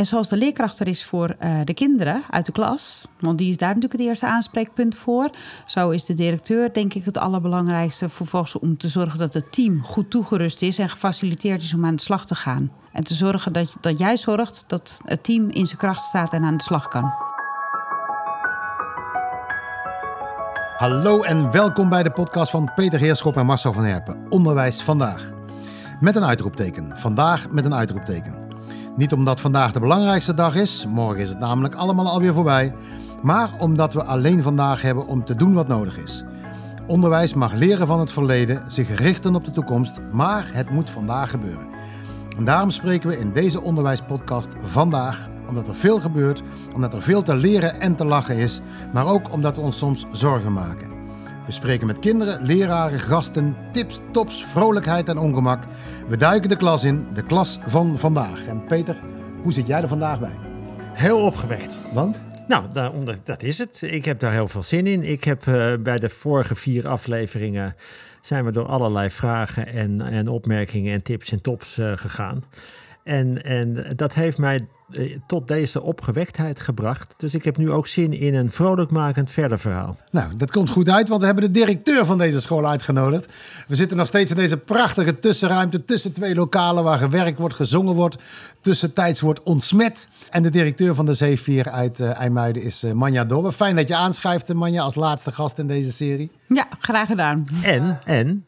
En zoals de leerkracht er is voor uh, de kinderen uit de klas, want die is daar natuurlijk het eerste aanspreekpunt voor. Zo is de directeur denk ik het allerbelangrijkste vervolgens om te zorgen dat het team goed toegerust is en gefaciliteerd is om aan de slag te gaan. En te zorgen dat, dat jij zorgt dat het team in zijn kracht staat en aan de slag kan. Hallo en welkom bij de podcast van Peter Heerschop en Marcel van Herpen. Onderwijs vandaag. Met een uitroepteken. Vandaag met een uitroepteken. Niet omdat vandaag de belangrijkste dag is, morgen is het namelijk allemaal alweer voorbij, maar omdat we alleen vandaag hebben om te doen wat nodig is. Onderwijs mag leren van het verleden, zich richten op de toekomst, maar het moet vandaag gebeuren. En daarom spreken we in deze onderwijspodcast vandaag omdat er veel gebeurt, omdat er veel te leren en te lachen is, maar ook omdat we ons soms zorgen maken. We spreken met kinderen, leraren, gasten, tips, tops, vrolijkheid en ongemak. We duiken de klas in, de klas van vandaag. En Peter, hoe zit jij er vandaag bij? Heel opgewekt. Want? Nou, dat is het. Ik heb daar heel veel zin in. Ik heb uh, bij de vorige vier afleveringen zijn we door allerlei vragen en, en opmerkingen en tips en tops uh, gegaan. En, en dat heeft mij eh, tot deze opgewektheid gebracht. Dus ik heb nu ook zin in een vrolijkmakend verder verhaal. Nou, dat komt goed uit, want we hebben de directeur van deze school uitgenodigd. We zitten nog steeds in deze prachtige tussenruimte tussen twee lokalen waar gewerkt wordt, gezongen wordt, tussentijds wordt ontsmet. En de directeur van de Zeevier uit uh, IJmuiden is uh, Manja Dobbe. Fijn dat je aanschuift, Manja, als laatste gast in deze serie. Ja, graag gedaan. En, en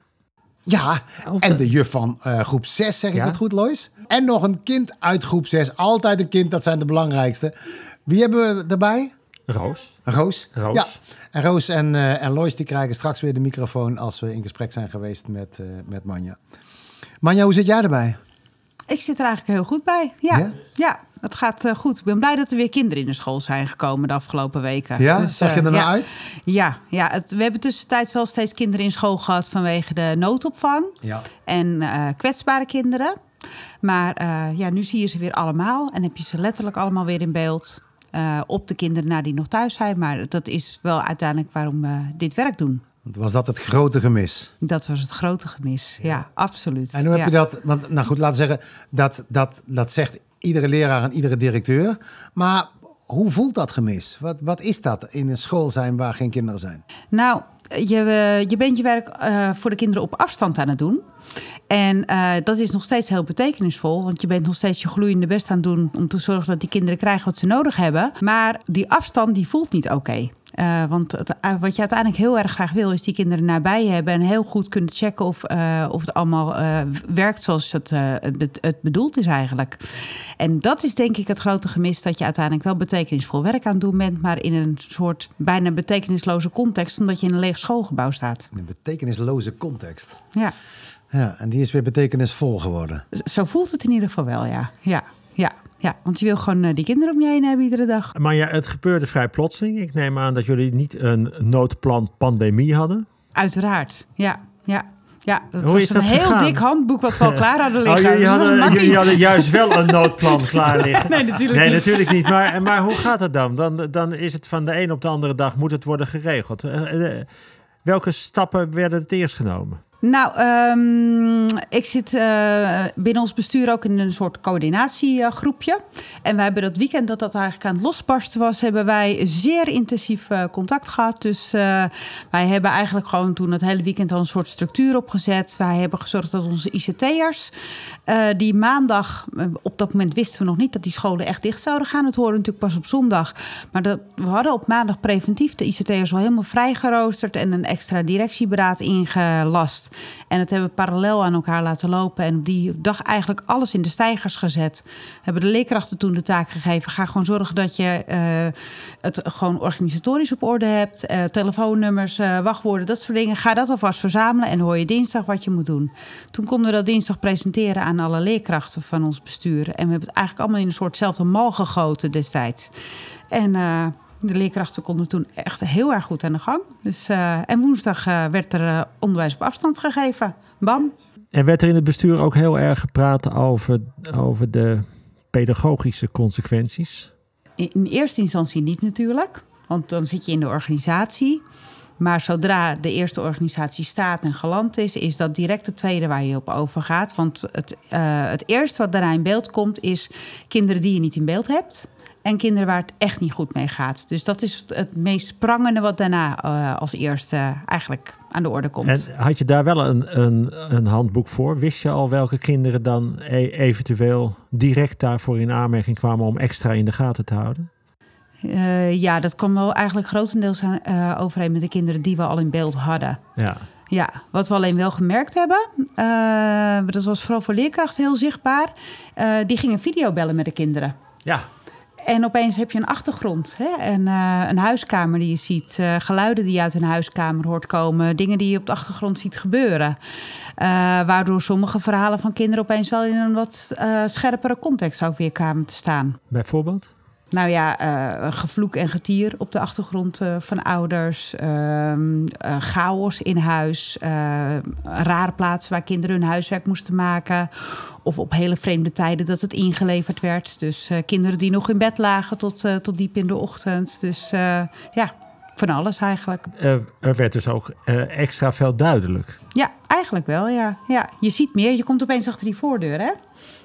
ja, en de juf van uh, groep 6, zeg ik het goed, Lois? En nog een kind uit groep 6. Altijd een kind, dat zijn de belangrijkste. Wie hebben we erbij? Roos. Roos. Roos. Ja. En Roos en, uh, en Lois die krijgen straks weer de microfoon als we in gesprek zijn geweest met, uh, met Manja. Manja, hoe zit jij erbij? Ik zit er eigenlijk heel goed bij. Ja, ja? ja het gaat uh, goed. Ik ben blij dat er weer kinderen in de school zijn gekomen de afgelopen weken. Ja, dus, zag je er nou ja, uit? Ja, ja het, we hebben tussentijds wel steeds kinderen in school gehad vanwege de noodopvang ja. en uh, kwetsbare kinderen. Maar ja, nu zie je ze weer allemaal en heb je ze letterlijk allemaal weer in beeld. op de kinderen na die nog thuis zijn. Maar dat is wel uiteindelijk waarom we dit werk doen. Was dat het grote gemis? Dat was het grote gemis, ja, ja absoluut. En hoe heb je dat, want nou goed, laten we zeggen, dat, dat, dat zegt iedere leraar en iedere directeur. Maar hoe voelt dat gemis? Wat, wat is dat in een school zijn waar geen kinderen zijn? Nou, je, je bent je werk uh, voor de kinderen op afstand aan het doen. En uh, dat is nog steeds heel betekenisvol, want je bent nog steeds je gloeiende best aan het doen om te zorgen dat die kinderen krijgen wat ze nodig hebben. Maar die afstand die voelt niet oké. Okay. Uh, want het, uh, wat je uiteindelijk heel erg graag wil, is die kinderen nabij hebben en heel goed kunnen checken of, uh, of het allemaal werkt zoals het, het, het, bedoeld is eigenlijk. En dat is denk ik het grote gemis, dat je uiteindelijk wel betekenisvol werk aan het doen bent, maar in een soort bijna betekenisloze context, omdat je in een leeg schoolgebouw staat. In een betekenisloze context. Ja. Ja, en die is weer betekenisvol geworden. Zo voelt het in ieder geval wel, ja. Ja, ja. Ja, want je wil gewoon uh, die kinderen om je heen hebben iedere dag. Maar ja, het gebeurde vrij plotseling. Ik neem aan dat jullie niet een noodplan pandemie hadden. Uiteraard, ja. ja. Ja, dat Hoe was is een dat heel gegaan? dik handboek wat we al klaar hadden liggen. Oh, jullie, hadden, jullie hadden juist wel een noodplan klaar liggen. Nee, natuurlijk nee, niet. natuurlijk niet. Maar, maar hoe gaat het dan? dan? Dan is het van de een op de andere dag moet het worden geregeld. Uh, uh, welke stappen werden het eerst genomen? Nou, um, ik zit uh, binnen ons bestuur ook in een soort coördinatiegroepje. En wij hebben dat weekend dat dat eigenlijk aan het losbarsten was, hebben wij zeer intensief uh, contact gehad. Dus uh, wij hebben eigenlijk gewoon toen het hele weekend al een soort structuur opgezet. Wij hebben gezorgd dat onze ICT'ers, die maandag, op dat moment wisten we nog niet dat die scholen echt dicht zouden gaan. Het hoorde natuurlijk pas op zondag. Maar dat, we hadden op maandag preventief de ICT'ers al helemaal vrijgeroosterd en een extra directieberaad ingelast. En dat hebben we parallel aan elkaar laten lopen. En op die dag eigenlijk alles in de stijgers gezet. Hebben de leerkrachten toen de taak gegeven. Ga gewoon zorgen dat je uh, het gewoon organisatorisch op orde hebt. Uh, telefoonnummers, uh, wachtwoorden, dat soort dingen. Ga dat alvast verzamelen en hoor je dinsdag wat je moet doen. Toen konden we dat dinsdag presenteren aan alle leerkrachten van ons bestuur. En we hebben het eigenlijk allemaal in een soortzelfde mal gegoten destijds. En de leerkrachten konden toen echt heel erg goed aan de gang. Dus, uh, en woensdag uh, werd er uh, onderwijs op afstand gegeven. Bam. En werd er in het bestuur ook heel erg gepraat over, over de pedagogische consequenties? In, in eerste instantie niet natuurlijk. Want dan zit je in de organisatie. Maar zodra de eerste organisatie staat en geland is, is dat direct de tweede waar je op overgaat. Want het, uh, het eerste wat daarna in beeld komt, is kinderen die je niet in beeld hebt. En kinderen waar het echt niet goed mee gaat. Dus dat is het meest prangende wat daarna uh, als eerste eigenlijk aan de orde komt. En had je daar wel een, een, een handboek voor? Wist je al welke kinderen dan e eventueel direct daarvoor in aanmerking kwamen om extra in de gaten te houden? Uh, ja, dat kwam wel eigenlijk grotendeels aan, uh, overeen met de kinderen die we al in beeld hadden. Ja. Ja, wat we alleen wel gemerkt hebben, dat was vooral voor leerkrachten heel zichtbaar, die gingen videobellen met de kinderen. Ja. En opeens heb je een achtergrond, hè? En, uh, een huiskamer die je ziet, uh, geluiden die je uit een huiskamer hoort komen, dingen die je op de achtergrond ziet gebeuren. Uh, waardoor sommige verhalen van kinderen opeens wel in een wat scherpere context ook weer kwamen te staan. Bijvoorbeeld? Nou ja, uh, gevloek en getier op de achtergrond uh, van ouders. Uh, chaos in huis. rare plaatsen waar kinderen hun huiswerk moesten maken. Of op hele vreemde tijden dat het ingeleverd werd. Dus kinderen die nog in bed lagen tot, tot diep in de ochtend. Dus ja, van alles eigenlijk. er werd dus ook extra veel duidelijk. Ja, eigenlijk wel, ja. ja. Je ziet meer, je komt opeens achter die voordeur, hè?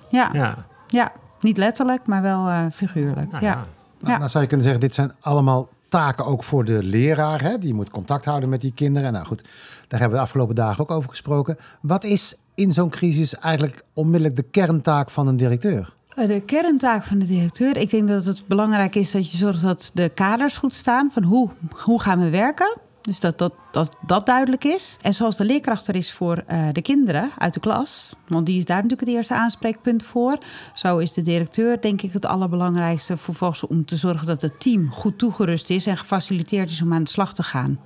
Ja. Ja. ja. Niet letterlijk, maar wel uh, figuurlijk. Nou, ja. ja. Nou, Dan zou je kunnen zeggen, dit zijn allemaal taken ook voor de leraar. Hè? Die moet contact houden met die kinderen. Nou goed, daar hebben we de afgelopen dagen ook over gesproken. Wat is in zo'n crisis eigenlijk onmiddellijk de kerntaak van een directeur? De kerntaak van de directeur, ik denk dat het belangrijk is dat je zorgt dat de kaders goed staan. Van hoe, hoe gaan we werken? Dus dat dat, dat duidelijk is. En zoals de leerkracht er is voor uh, de kinderen uit de klas, want die is daar natuurlijk het eerste aanspreekpunt voor. Zo is de directeur denk ik het allerbelangrijkste vervolgens om te zorgen dat het team goed toegerust is en gefaciliteerd is om aan de slag te gaan.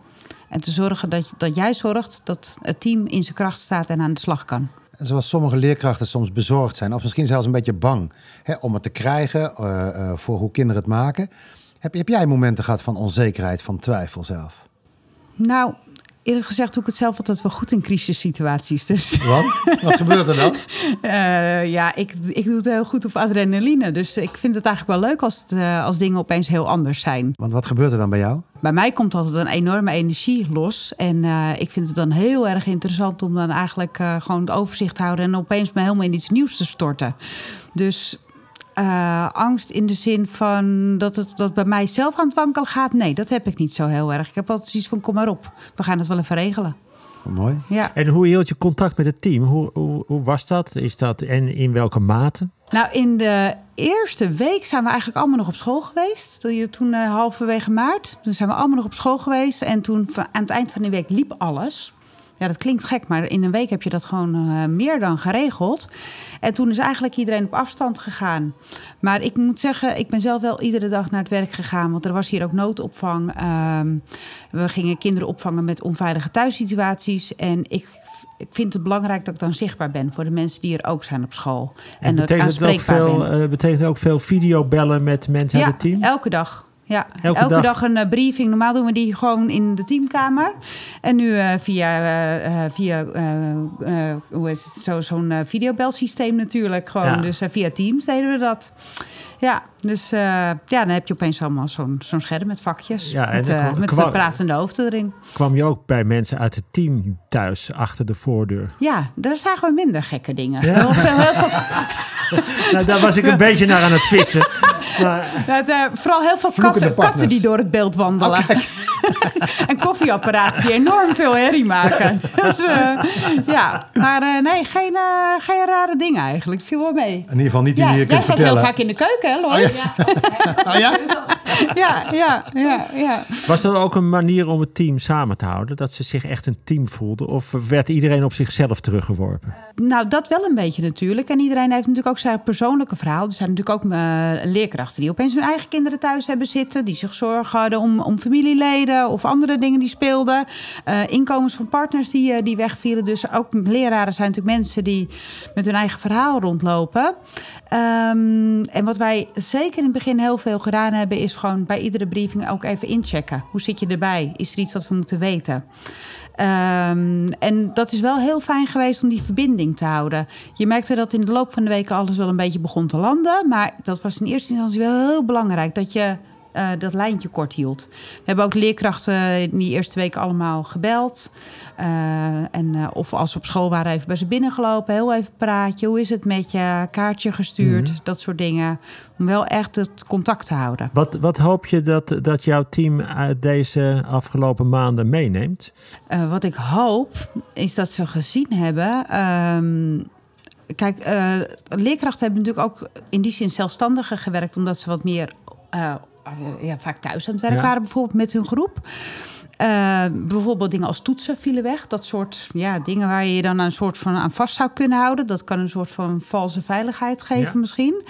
En te zorgen dat, dat jij zorgt dat het team in zijn kracht staat en aan de slag kan. En zoals sommige leerkrachten soms bezorgd zijn, of misschien zelfs een beetje bang hè, om het te krijgen uh, uh, voor hoe kinderen het maken. Heb, heb jij momenten gehad van onzekerheid, van twijfel zelf? Nou, eerlijk gezegd doe ik het zelf altijd wel goed in crisissituaties. Dus. Wat? Wat gebeurt er dan? Uh, ja, ik, ik doe het heel goed op adrenaline. Dus ik vind het eigenlijk wel leuk als, het, uh, als dingen opeens heel anders zijn. Want wat gebeurt er dan bij jou? Bij mij komt altijd een enorme energie los. En uh, ik vind het dan heel erg interessant om dan eigenlijk gewoon het overzicht te houden... en opeens me helemaal in iets nieuws te storten. Dus uh, angst in de zin van dat het dat bij mij zelf aan het wankelen gaat. Nee, dat heb ik niet zo heel erg. Ik heb altijd zoiets van: kom maar op, we gaan het wel even regelen. Mooi. Ja. En hoe hield je contact met het team? Hoe, hoe, hoe was dat? Is dat en in welke mate? Nou, in de eerste week zijn we eigenlijk allemaal nog op school geweest. Toen uh, halverwege maart. Toen zijn we allemaal nog op school geweest. En toen aan het eind van de week liep alles. Ja, dat klinkt gek, maar in een week heb je dat gewoon uh, meer dan geregeld. En toen is eigenlijk iedereen op afstand gegaan. Maar ik moet zeggen, ik ben zelf wel iedere dag naar het werk gegaan. Want er was hier ook noodopvang. Uh, we gingen kinderen opvangen met onveilige thuissituaties. En ik ik vind het belangrijk dat ik dan zichtbaar ben voor de mensen die er ook zijn op school. En, en betekent, het ook veel, uh, betekent ook veel videobellen met mensen ja, uit het team? elke dag. Ja, elke, elke dag. dag. een uh, briefing. Normaal doen we die gewoon in de teamkamer. En nu uh, via, uh, via hoe is het, zo, zo'n videobelsysteem natuurlijk. Gewoon. Ja. Dus via Teams deden we dat. Ja, dus ja, dan heb je opeens allemaal zo'n zo'n scherm met vakjes. Ja, met kwam, met kwam, pratende hoofden erin. Kwam je ook bij mensen uit het team thuis achter de voordeur? Ja, daar zagen we minder gekke dingen. Ja. Nou, daar was ik een beetje naar aan het vissen. Maar... Het, uh, vooral heel veel katten, katten, die door het beeld wandelen. en koffieapparaten die enorm veel herrie maken. dus, uh, ja, maar uh, nee, geen, geen rare dingen eigenlijk. Viel wel mee. In ieder geval niet die ja, je kunt jij vertellen. heel vaak in de keuken, hè, Lois? Oh, ja. oh, ja? ja, ja, ja, ja. Was dat ook een manier om het team samen te houden? Dat ze zich echt een team voelden? Of werd iedereen op zichzelf teruggeworpen? Nou, dat wel een beetje natuurlijk. En iedereen heeft natuurlijk ook zijn persoonlijke verhaal. Er zijn natuurlijk ook uh, leerkrachten die opeens hun eigen kinderen thuis hebben zitten. Die zich zorgen hadden om, om familieleden of andere dingen die speelden. Uh, inkomens van partners die, uh, die wegvielen. Dus ook leraren zijn natuurlijk mensen die met hun eigen verhaal rondlopen. Um, en wat wij zeker in het begin heel veel gedaan hebben, is gewoon bij iedere briefing ook even inchecken. Hoe zit je erbij? Is er iets wat we moeten weten? Um, en dat is wel heel fijn geweest om die verbinding te houden. Je merkte dat in de loop van de weken alles wel een beetje begon te landen. Maar dat was in eerste instantie wel heel belangrijk. Dat je eh, dat lijntje kort hield. We hebben ook leerkrachten in die eerste week allemaal gebeld. Uh, en uh, of als ze op school waren, even bij ze binnengelopen. Heel even praatje. Hoe is het met je? Kaartje gestuurd. Mm -hmm. Dat soort dingen. Om wel echt het contact te houden. Wat, wat hoop je dat, dat jouw team uit deze afgelopen maanden meeneemt? Wat ik hoop, is dat ze gezien hebben... Um, Kijk, leerkrachten hebben natuurlijk ook in die zin zelfstandiger gewerkt, omdat ze wat meer uh, ja, vaak thuis aan het werk ja. waren, bijvoorbeeld met hun groep. Uh, bijvoorbeeld dingen als toetsen vielen weg. Dat soort ja, dingen waar je je dan een soort van aan vast zou kunnen houden. Dat kan een soort van valse veiligheid geven, ja. misschien.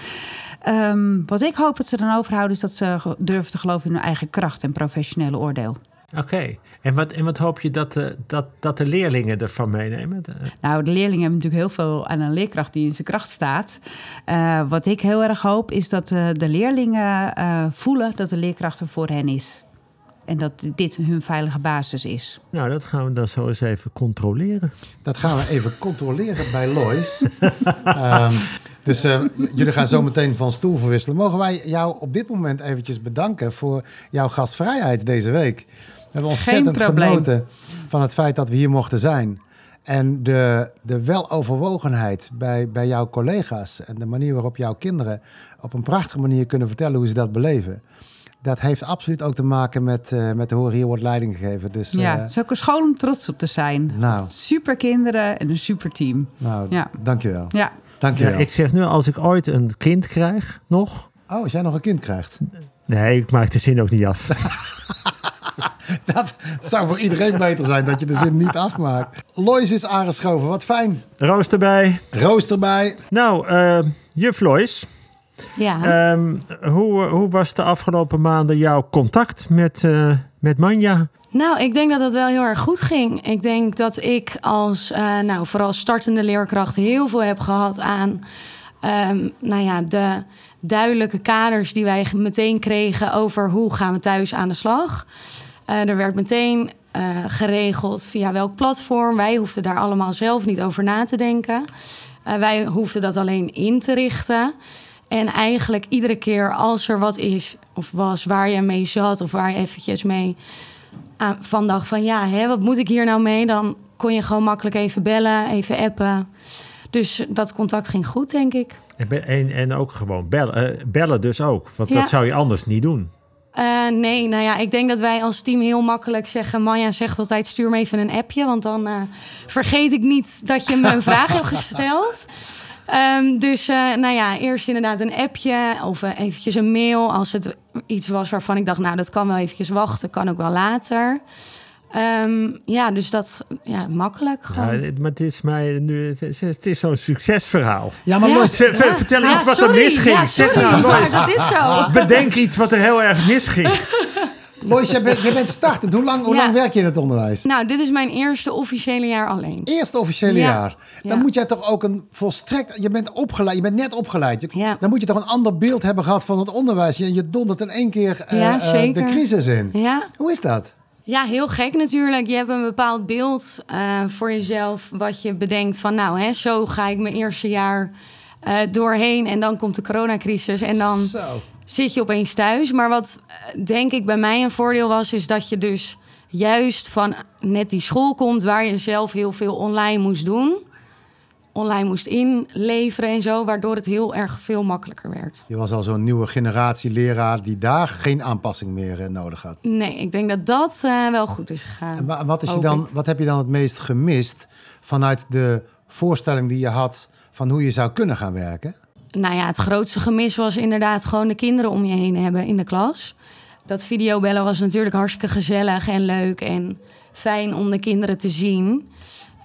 Um, wat ik hoop dat ze dan overhouden, is dat ze durven te geloven in hun eigen kracht en professionele oordeel. Oké, okay. en, wat, en wat hoop je dat de, dat, dat de leerlingen ervan meenemen? De... Nou, de leerlingen hebben natuurlijk heel veel aan een leerkracht die in zijn kracht staat. Uh, wat ik heel erg hoop, is dat uh, de leerlingen uh, voelen dat de leerkracht er voor hen is. En dat dit hun veilige basis is. Nou, dat gaan we dan zo eens even controleren. Dat gaan we even controleren bij Lois. um, dus uh, jullie gaan zo meteen van stoel verwisselen. Mogen wij jou op dit moment eventjes bedanken voor jouw gastvrijheid deze week? We hebben ontzettend genoten van het feit dat we hier mochten zijn. En de, de weloverwogenheid bij, bij jouw collega's en de manier waarop jouw kinderen op een prachtige manier kunnen vertellen hoe ze dat beleven. Dat heeft absoluut ook te maken met, uh, met de horen hier wordt leiding gegeven. Dus, ja, het is ook een school om trots op te zijn. Nou. Super kinderen en een super team. Nou, ja. dankjewel. Ja. Dankjewel. Ja, ik zeg nu, als ik ooit een kind krijg, nog... Oh, als jij nog een kind krijgt? Nee, ik maak de zin ook niet af. dat zou voor iedereen beter zijn, dat je de zin niet afmaakt. Lois is aangeschoven, wat fijn. Roos erbij. Roos erbij. Nou, uh, juf Lois. Ja. Um, hoe, hoe was de afgelopen maanden jouw contact met, uh, met Manja? Nou, ik denk dat dat wel heel erg goed ging. Ik denk dat ik als uh, nou, vooral startende leerkracht heel veel heb gehad aan um, nou ja, de duidelijke kaders die wij meteen kregen over hoe gaan we thuis aan de slag. Uh, er werd meteen uh, geregeld via welk platform. Wij hoefden daar allemaal zelf niet over na te denken. Uh, wij hoefden dat alleen in te richten. En eigenlijk iedere keer als er wat is of was waar je mee zat of waar je eventjes mee van dacht van ja, hè, wat moet ik hier nou mee? Dan kon je gewoon makkelijk even bellen, even appen. Dus dat contact ging goed, denk ik. En, en, en ook gewoon bellen, uh, bellen dus ook, want ja. dat zou je anders niet doen. Uh, nee, nou ja, ik denk dat wij als team heel makkelijk zeggen... Manja zegt altijd, stuur me even een appje... want dan uh, vergeet ik niet dat je me een vraag hebt gesteld. Um, dus uh, nou ja, eerst inderdaad een appje of eventjes een mail... als het iets was waarvan ik dacht, nou, dat kan wel eventjes wachten... kan ook wel later. Um, ja, dus dat, ja, makkelijk gewoon. Ja, maar het is mij nu, het is, het is zo'n succesverhaal. Ja, maar ja, vertel ja, iets wat sorry. er misging. Ja, zeg nou, Lois. dat is zo. Bedenk iets wat er heel erg misging. Lois, jij bent, jij bent startend. Hoe lang, hoe Ja. lang werk je in het onderwijs? Nou, dit is mijn eerste officiële jaar alleen. Eerste officiële Ja. jaar. Dan Ja. moet jij toch ook een volstrekt... Je bent opgeleid, je bent net opgeleid. Je- Ja. Dan moet je toch een ander beeld hebben gehad van het onderwijs. Je, je dondert in één keer eh, Ja, eh, de crisis in. Ja. Hoe is dat? Ja, heel gek natuurlijk. Je hebt een bepaald beeld eh, voor jezelf wat je bedenkt van nou, hè, zo ga ik mijn eerste jaar eh, doorheen en dan komt de coronacrisis en dan Zo. zit je opeens thuis. Maar wat eh, denk ik bij mij een voordeel was, is dat je dus juist van net die school komt waar je zelf heel veel online moest doen. Online moest inleveren en zo, waardoor het heel erg veel makkelijker werd. Je was al zo'n nieuwe generatie leraar die daar geen aanpassing meer eh, nodig had. Nee, ik denk dat dat eh, wel goed is gegaan. En wa- wat, is je dan, wat heb je dan het meest gemist vanuit de voorstelling die je had van hoe je zou kunnen gaan werken? Nou ja, het grootste gemis was inderdaad gewoon de kinderen om je heen hebben in de klas. Dat videobellen was natuurlijk hartstikke gezellig en leuk en fijn om de kinderen te zien.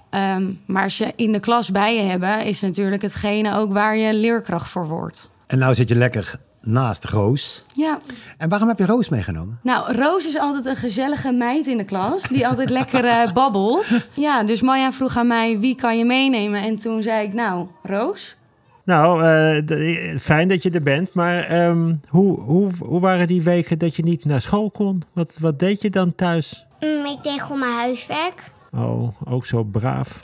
Ehm, maar ze in de klas bij je hebben, is natuurlijk hetgene ook waar je leerkracht voor wordt. En nou zit je lekker naast Roos. Ja, En waarom heb je Roos meegenomen? nou, Roos is altijd een gezellige meid in de klas, die altijd lekker eh, babbelt. Ja, dus Maya vroeg aan mij, wie kan je meenemen? En toen zei ik, nou, Roos. Nou, eh, de- fijn dat je er bent, maar ehm, hoe, hoe, hoe waren die weken dat je niet naar school kon? Wat, wat deed je dan thuis? Mm, ik deed gewoon mijn huiswerk. Oh, ook zo braaf.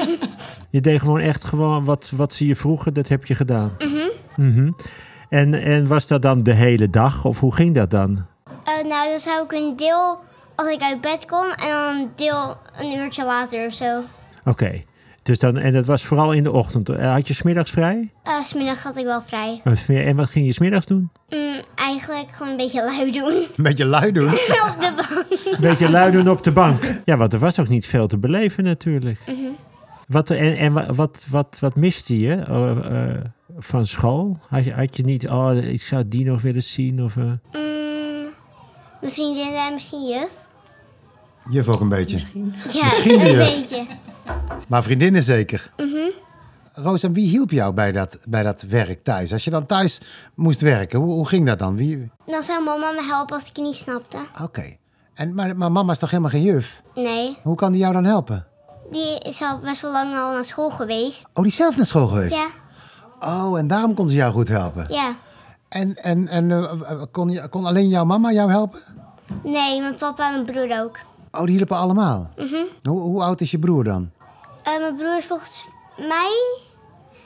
je deed gewoon echt gewoon wat, wat ze je vroegen, dat heb je gedaan. Mhm. En, en was dat dan de hele dag of hoe ging dat dan? Eh, nou, dan zou ik een deel als ik uit bed kom en dan een deel een uurtje later of zo. Oké. Dus dan, en dat was vooral in de ochtend. Eh, Had je smiddags vrij? Uh, smiddag had ik wel vrij. Smi- En wat ging je smiddags doen? Mm, eigenlijk gewoon een beetje lui doen. Een beetje lui doen. Op de bank. Een beetje lui doen op de bank. Ja, want er was ook niet veel te beleven natuurlijk. Wat, en en wa- wat, wat, wat miste je eh, eh, van school? Had je, had je niet, oh, ik zou die nog willen zien? Of, eh, Mm, mijn vriendin en misschien juf. Juf ook een beetje. Ja, Misschien de een juf. beetje. Maar vriendinnen zeker. Roos, en wie hielp jou bij dat, bij dat werk thuis? Als je dan thuis moest werken, hoe, hoe ging dat dan? Wie... Dan zou mama me helpen als ik niet snapte. Oké. En Maar, maar mama is toch helemaal geen juf? Nee, Hoe kan die jou dan helpen? die is al best wel lang al naar school geweest. Oh, die is zelf naar school geweest? Ja, Oh, en daarom kon ze jou goed helpen. ja. En, en, en eh, eh, kon, kon alleen jouw mama jou helpen? Nee, mijn papa en mijn broer ook. Oh, die hielpen allemaal? hoe, hoe oud is je broer dan? Eh, mijn broer is volgens mij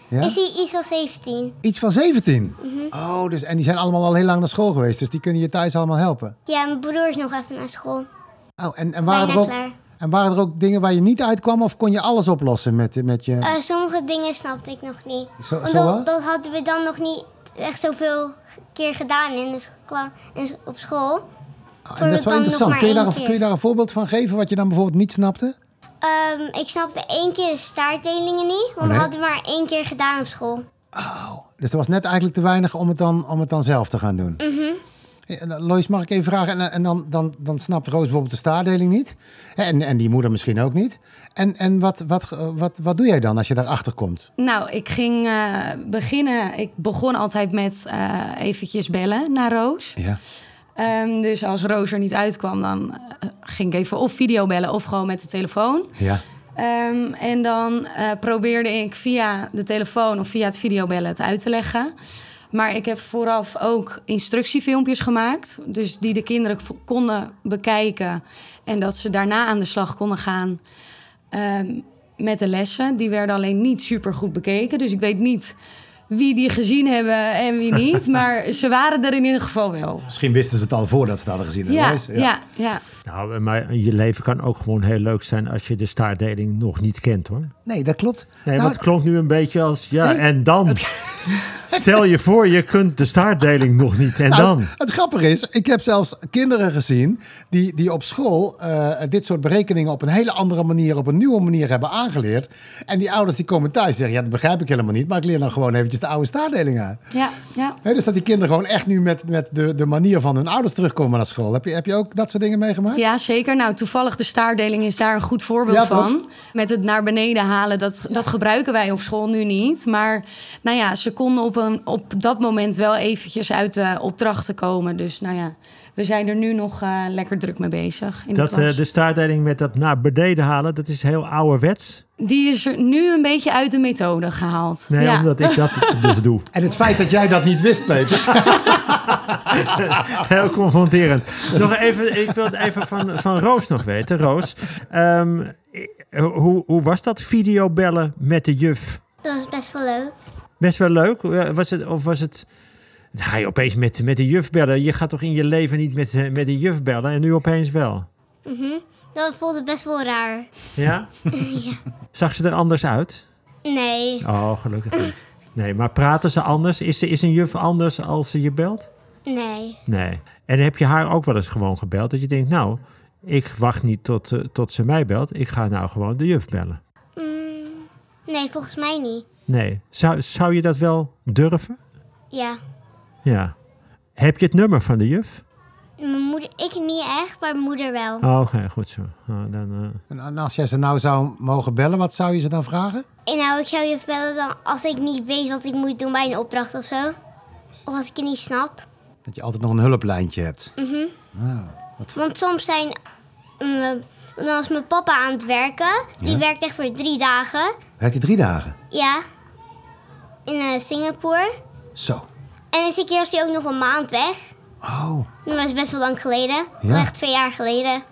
Ja? is hij iets van 17. Iets van 17? Oh, dus, en die zijn allemaal al heel lang naar school geweest, dus die kunnen je thuis allemaal helpen? Ja, mijn broer is nog even naar school. Oh, en, en, waren er ook, klaar. en waren er ook dingen waar je niet uitkwam of kon je alles oplossen met, met je... Eh, sommige dingen snapte ik nog niet. Zo- Want zo dat, dat hadden we dan nog niet echt zoveel keer gedaan in de in, op school. Oh, en dat is wel interessant. Kun je, daar, kun je daar een voorbeeld van geven wat je dan bijvoorbeeld niet snapte? Ehm, ik snapte één keer de staartdelingen niet, want nee? we hadden maar één keer gedaan op school. Dus er was net eigenlijk te weinig om het dan, om het dan zelf te gaan doen. Mhm. Eh, en, eh, Lois, mag ik even vragen? En, en dan, dan, dan snapt Roos bijvoorbeeld de staardeling niet. Hè, En, en die moeder misschien ook niet. En, en wat, wat, eh, wat, wat doe jij dan als je daarachter komt? Nou, ik ging eh, beginnen. Ik begon altijd met eh, eventjes bellen naar Roos. Ja. Ehm, dus als Roos er niet uitkwam, dan eh, ging ik even of video bellen of gewoon met de telefoon. Ja. Ehm, en dan eh, probeerde ik via de telefoon of via het videobellen het uit te leggen. Maar ik heb vooraf ook instructiefilmpjes gemaakt. Dus die de kinderen konden bekijken. En dat ze daarna aan de slag konden gaan ehm, met de lessen. Die werden alleen niet super goed bekeken. Dus ik weet niet wie die gezien hebben en wie niet. maar ze waren er in ieder geval wel. Misschien wisten ze het al voordat ze het hadden gezien. Ja, Lois? ja, ja. Nou, maar je leven kan ook gewoon heel leuk zijn als je de staartdeling nog niet kent hoor. Nee, dat klopt. Nee, Nou, want het klonk nu een beetje als, ja, Nee. en dan? Stel je voor, je kunt de staartdeling nog niet, en Nou, dan? Het grappige is, ik heb zelfs kinderen gezien die, die op school eh, dit soort berekeningen op een hele andere manier, op een nieuwe manier hebben aangeleerd. En die ouders die komen thuis en zeggen, ja, dat begrijp ik helemaal niet, maar ik leer dan gewoon eventjes de oude staardeling uit. ja, ja. Dus dat die kinderen gewoon echt nu met, met de, de manier van hun ouders terugkomen naar school. Heb je, heb je ook dat soort dingen meegemaakt? Ja, zeker. Nou, toevallig de staardeling is daar een goed voorbeeld Ja, toch? van. Met het naar beneden halen, dat, dat gebruiken wij op school nu niet. Maar nou ja, ze konden op, een, op dat moment wel eventjes uit de opdrachten komen. Dus nou ja, we zijn er nu nog eh, lekker druk mee bezig in Dat, de eh, de staartdeling met dat naar beneden halen, dat is heel ouderwets. Die is er nu een beetje uit de methode gehaald. Nee, ja. omdat ik dat dus doe. En het feit dat jij dat niet wist, Peter. Heel confronterend. Nog even, ik wil het even van, van Roos nog weten. Roos, ehm, eh, hoe, hoe was dat videobellen met de juf? Dat was best wel leuk. Best wel leuk? Eh, Was het, of was het... Dan ga je opeens met, met de juf bellen. Je gaat toch in je leven niet met, eh, met de juf bellen en nu opeens wel? Mhm. Dat voelde best wel raar. Ja? Zag ze er anders uit? Nee, Oh, gelukkig niet. Nee, maar praten ze anders? Is, is een juf anders als ze je belt? Nee. Nee. En heb je haar ook wel eens gewoon gebeld? Dat je denkt, nou, ik wacht niet tot, eh, tot ze mij belt. Ik ga nou gewoon de juf bellen. Mm, nee, volgens mij niet. Nee. Zou, zou je dat wel durven? Ja. Ja. Heb je het nummer van de juf? Mijn moeder, ik niet echt, maar mijn moeder wel. Oh, Oké, goed zo. Nou, dan, eh, En als jij ze nou zou mogen bellen, wat zou je ze dan vragen? En nou, ik zou je vertellen dan als ik niet weet wat ik moet doen bij een opdracht of zo. Of als ik het niet snap. Dat je altijd nog een hulplijntje hebt. Mhm. Ah, Want soms zijn... mm, dan was mijn papa aan het werken. Die Ja? werkt echt voor drie dagen. werkt hij drie dagen? Ja. In eh, Singapore. Zo. En een keer was hij ook nog een maand weg. Oh. Dat was best wel lang geleden. Ja. Echt twee jaar geleden.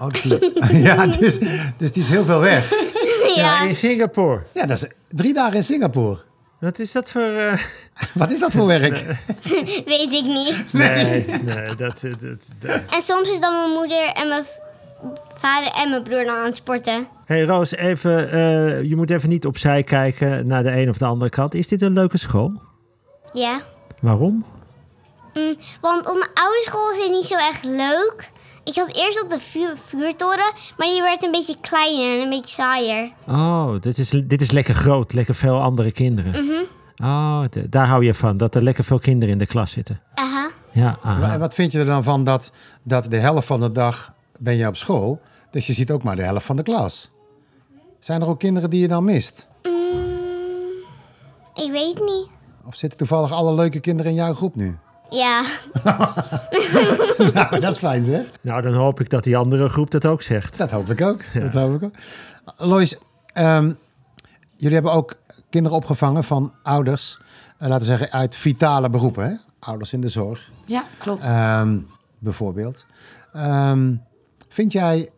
oh dus, ja, dus, dus die is heel veel weg. ja. in Singapore. Ja, dat is drie dagen in Singapore. Wat is dat voor... eh, Wat is dat voor werk? Weet ik niet. Nee, nee, dat... dat, dat- En soms is dan mijn moeder en mijn vader en mijn broer dan aan het sporten. Hey Roos, even, eh, je moet even niet opzij kijken naar de een of de andere kant. Is dit een leuke school? Ja. Waarom? Mm, want op mijn oude school is het niet zo echt leuk. Ik zat eerst op de vuur, vuurtoren, maar die werd een beetje kleiner en een beetje saaier. Oh, dit is, dit is lekker groot, lekker veel andere kinderen. Oh, de- daar hou je van, dat er lekker veel kinderen in de klas zitten. Aha. Ja, aha. En wat vind je er dan van dat, dat de helft van de dag ben je op school, dus je ziet ook maar de helft van de klas? Zijn er ook kinderen die je dan mist? Mm, ik weet niet. Of zitten toevallig alle leuke kinderen in jouw groep nu? Ja. nou, dat is fijn zeg. Nou, dan hoop ik dat die andere groep dat ook zegt. Dat hoop ik ook. Dat hoop ik ook. Lois, ehm, jullie hebben ook kinderen opgevangen van ouders, eh, laten we zeggen, uit vitale beroepen. Hè? Ouders in de zorg, Ja, klopt. ehm, bijvoorbeeld. Ehm, vind jij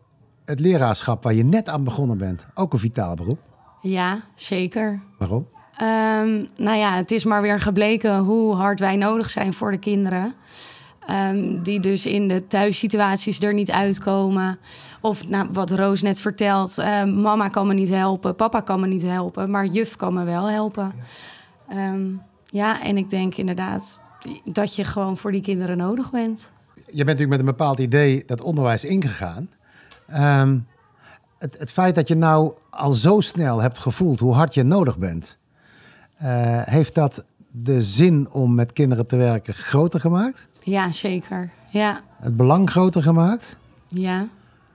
het leraarschap waar je net aan begonnen bent ook een vitaal beroep? Ja, zeker. Waarom? Ehm, nou ja, het is maar weer gebleken hoe hard wij nodig zijn voor de kinderen. Ehm, die dus in de thuissituaties er niet uitkomen. Of nou, wat Roos net vertelt, ehm, mama kan me niet helpen, papa kan me niet helpen, maar juf kan me wel helpen. Ja, en ik denk inderdaad dat je gewoon voor die kinderen nodig bent. Je bent natuurlijk met een bepaald idee dat onderwijs ingegaan. Het, het feit dat je nou al zo snel hebt gevoeld hoe hard je nodig bent, heeft dat de zin om met kinderen te werken groter gemaakt? Ja, zeker. Ja, Het belang groter gemaakt? ja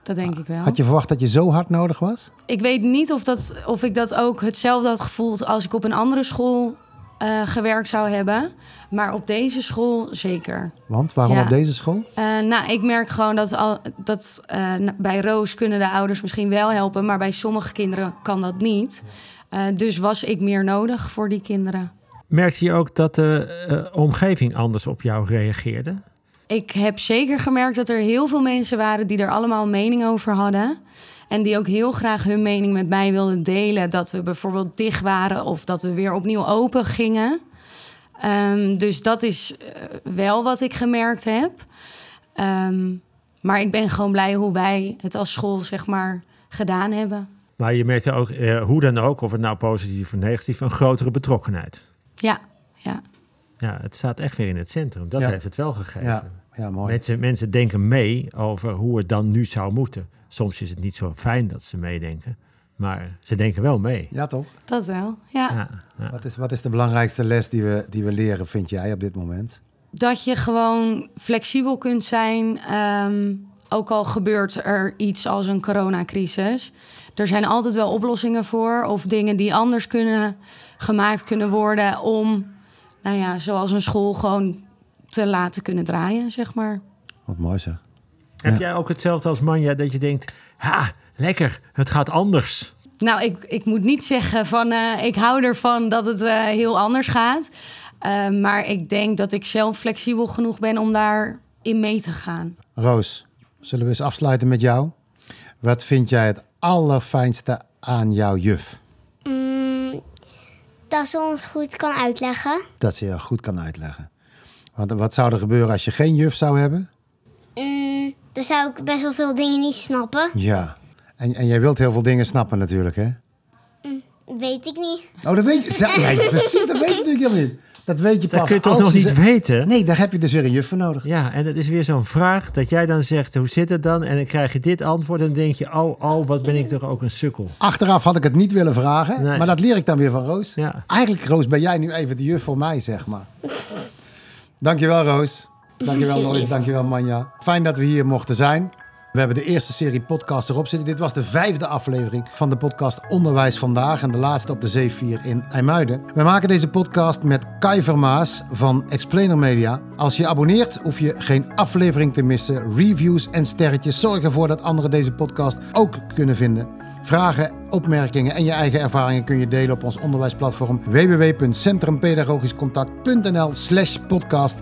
dat denk ik wel. Had je verwacht dat je zo hard nodig was? Ik weet niet of, dat, of ik dat ook hetzelfde had gevoeld als ik op een andere school eh, gewerkt zou hebben. Maar op deze school zeker. Want waarom Ja. op deze school? Eh, nou, ik merk gewoon dat, al, dat eh, bij Roos kunnen de ouders misschien wel helpen, maar bij sommige kinderen kan dat niet. Eh, dus was ik meer nodig voor die kinderen. Merkte je ook dat de omgeving anders op jou reageerde? Ik heb zeker gemerkt dat er heel veel mensen waren die er allemaal een mening over hadden. En die ook heel graag hun mening met mij wilden delen. Dat we bijvoorbeeld dicht waren of dat we weer opnieuw open gingen. Ehm, dus dat is eh, wel wat ik gemerkt heb. Ehm, maar ik ben gewoon blij hoe wij het als school, zeg maar, gedaan hebben. Maar je merkte ook, eh, hoe dan ook, of het nou positief of negatief, een grotere betrokkenheid. Ja, ja. Ja, het staat echt weer in het centrum. Dat Ja. heeft het wel gegeven. Ja, ja mooi. Mensen, mensen denken mee over hoe het dan nu zou moeten. Soms is het niet zo fijn dat ze meedenken, maar ze denken wel mee. Ja, toch? dat wel. Ja. Ja, ja. Wat is, wat is de belangrijkste les die we, die we leren, vind jij, op dit moment? dat je gewoon flexibel kunt zijn. ehm, ook al gebeurt er iets als een coronacrisis. Er zijn altijd wel oplossingen voor. Of dingen die anders kunnen gemaakt kunnen worden. Om, nou ja, zoals een school gewoon te laten kunnen draaien, zeg maar. Wat mooi zeg. Heb jij ook hetzelfde als Manja, dat je denkt, ha, lekker, het gaat anders. Nou, ik, ik moet niet zeggen van eh, ik hou ervan dat het eh, heel anders gaat. Eh, maar ik denk dat ik zelf flexibel genoeg ben om daarin mee te gaan. Roos, zullen we eens afsluiten met jou? Wat vind jij het allerfijnste aan jouw juf? Mm, dat ze ons goed kan uitleggen. Dat ze je goed kan uitleggen. Want wat zou er gebeuren als je geen juf zou hebben? Mm, dan zou ik best wel veel dingen niet snappen. Ja. En, en jij wilt heel veel dingen snappen natuurlijk, hè? Weet ik niet. Oh, dat weet je. Ja, precies, dat weet je natuurlijk helemaal niet. Dat weet je pas Dat kun je toch nog je niet weten? Nee, daar heb je dus weer een juf voor nodig. Ja, en dat is weer zo'n vraag dat jij dan zegt, hoe zit het dan? En dan krijg je dit antwoord en dan denk je, oh, oh, wat ben ik toch ook een sukkel. Achteraf had ik het niet willen vragen, Nee. maar dat leer ik dan weer van Roos. Ja. Eigenlijk, Roos, ben jij nu even de juf voor mij, zeg maar. Dankjewel, Roos. Dankjewel, Lois. Dankjewel, Manja. Fijn dat we hier mochten zijn. We hebben de eerste serie podcasts erop zitten. Dit was de vijfde aflevering van de podcast Onderwijs Vandaag. En de laatste op de Zeevier in IJmuiden. We maken deze podcast met Kai Vermaas van Explainer Media. Als je abonneert, hoef je geen aflevering te missen. Reviews en sterretjes zorgen ervoor dat anderen deze podcast ook kunnen vinden. Vragen, opmerkingen en je eigen ervaringen kun je delen op ons onderwijsplatform www.centrumpedagogischcontact.nl slash podcast.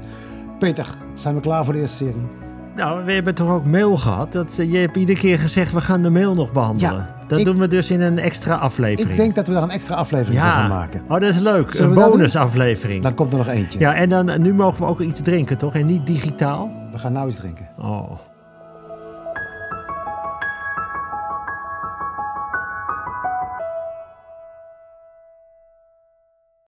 Peter, zijn we klaar voor de eerste serie? Nou, we hebben toch ook mail gehad. Dat, je hebt iedere keer gezegd, we gaan de mail nog behandelen. Ja, dat ik- doen we dus in een extra aflevering. Ik denk dat we daar een extra aflevering van gaan maken. Oh, dat is leuk. Zullen een bonusaflevering. Dan komt er nog eentje. Ja, en dan, nu mogen we ook iets drinken, toch? En niet digitaal? We gaan nou eens drinken. Oh.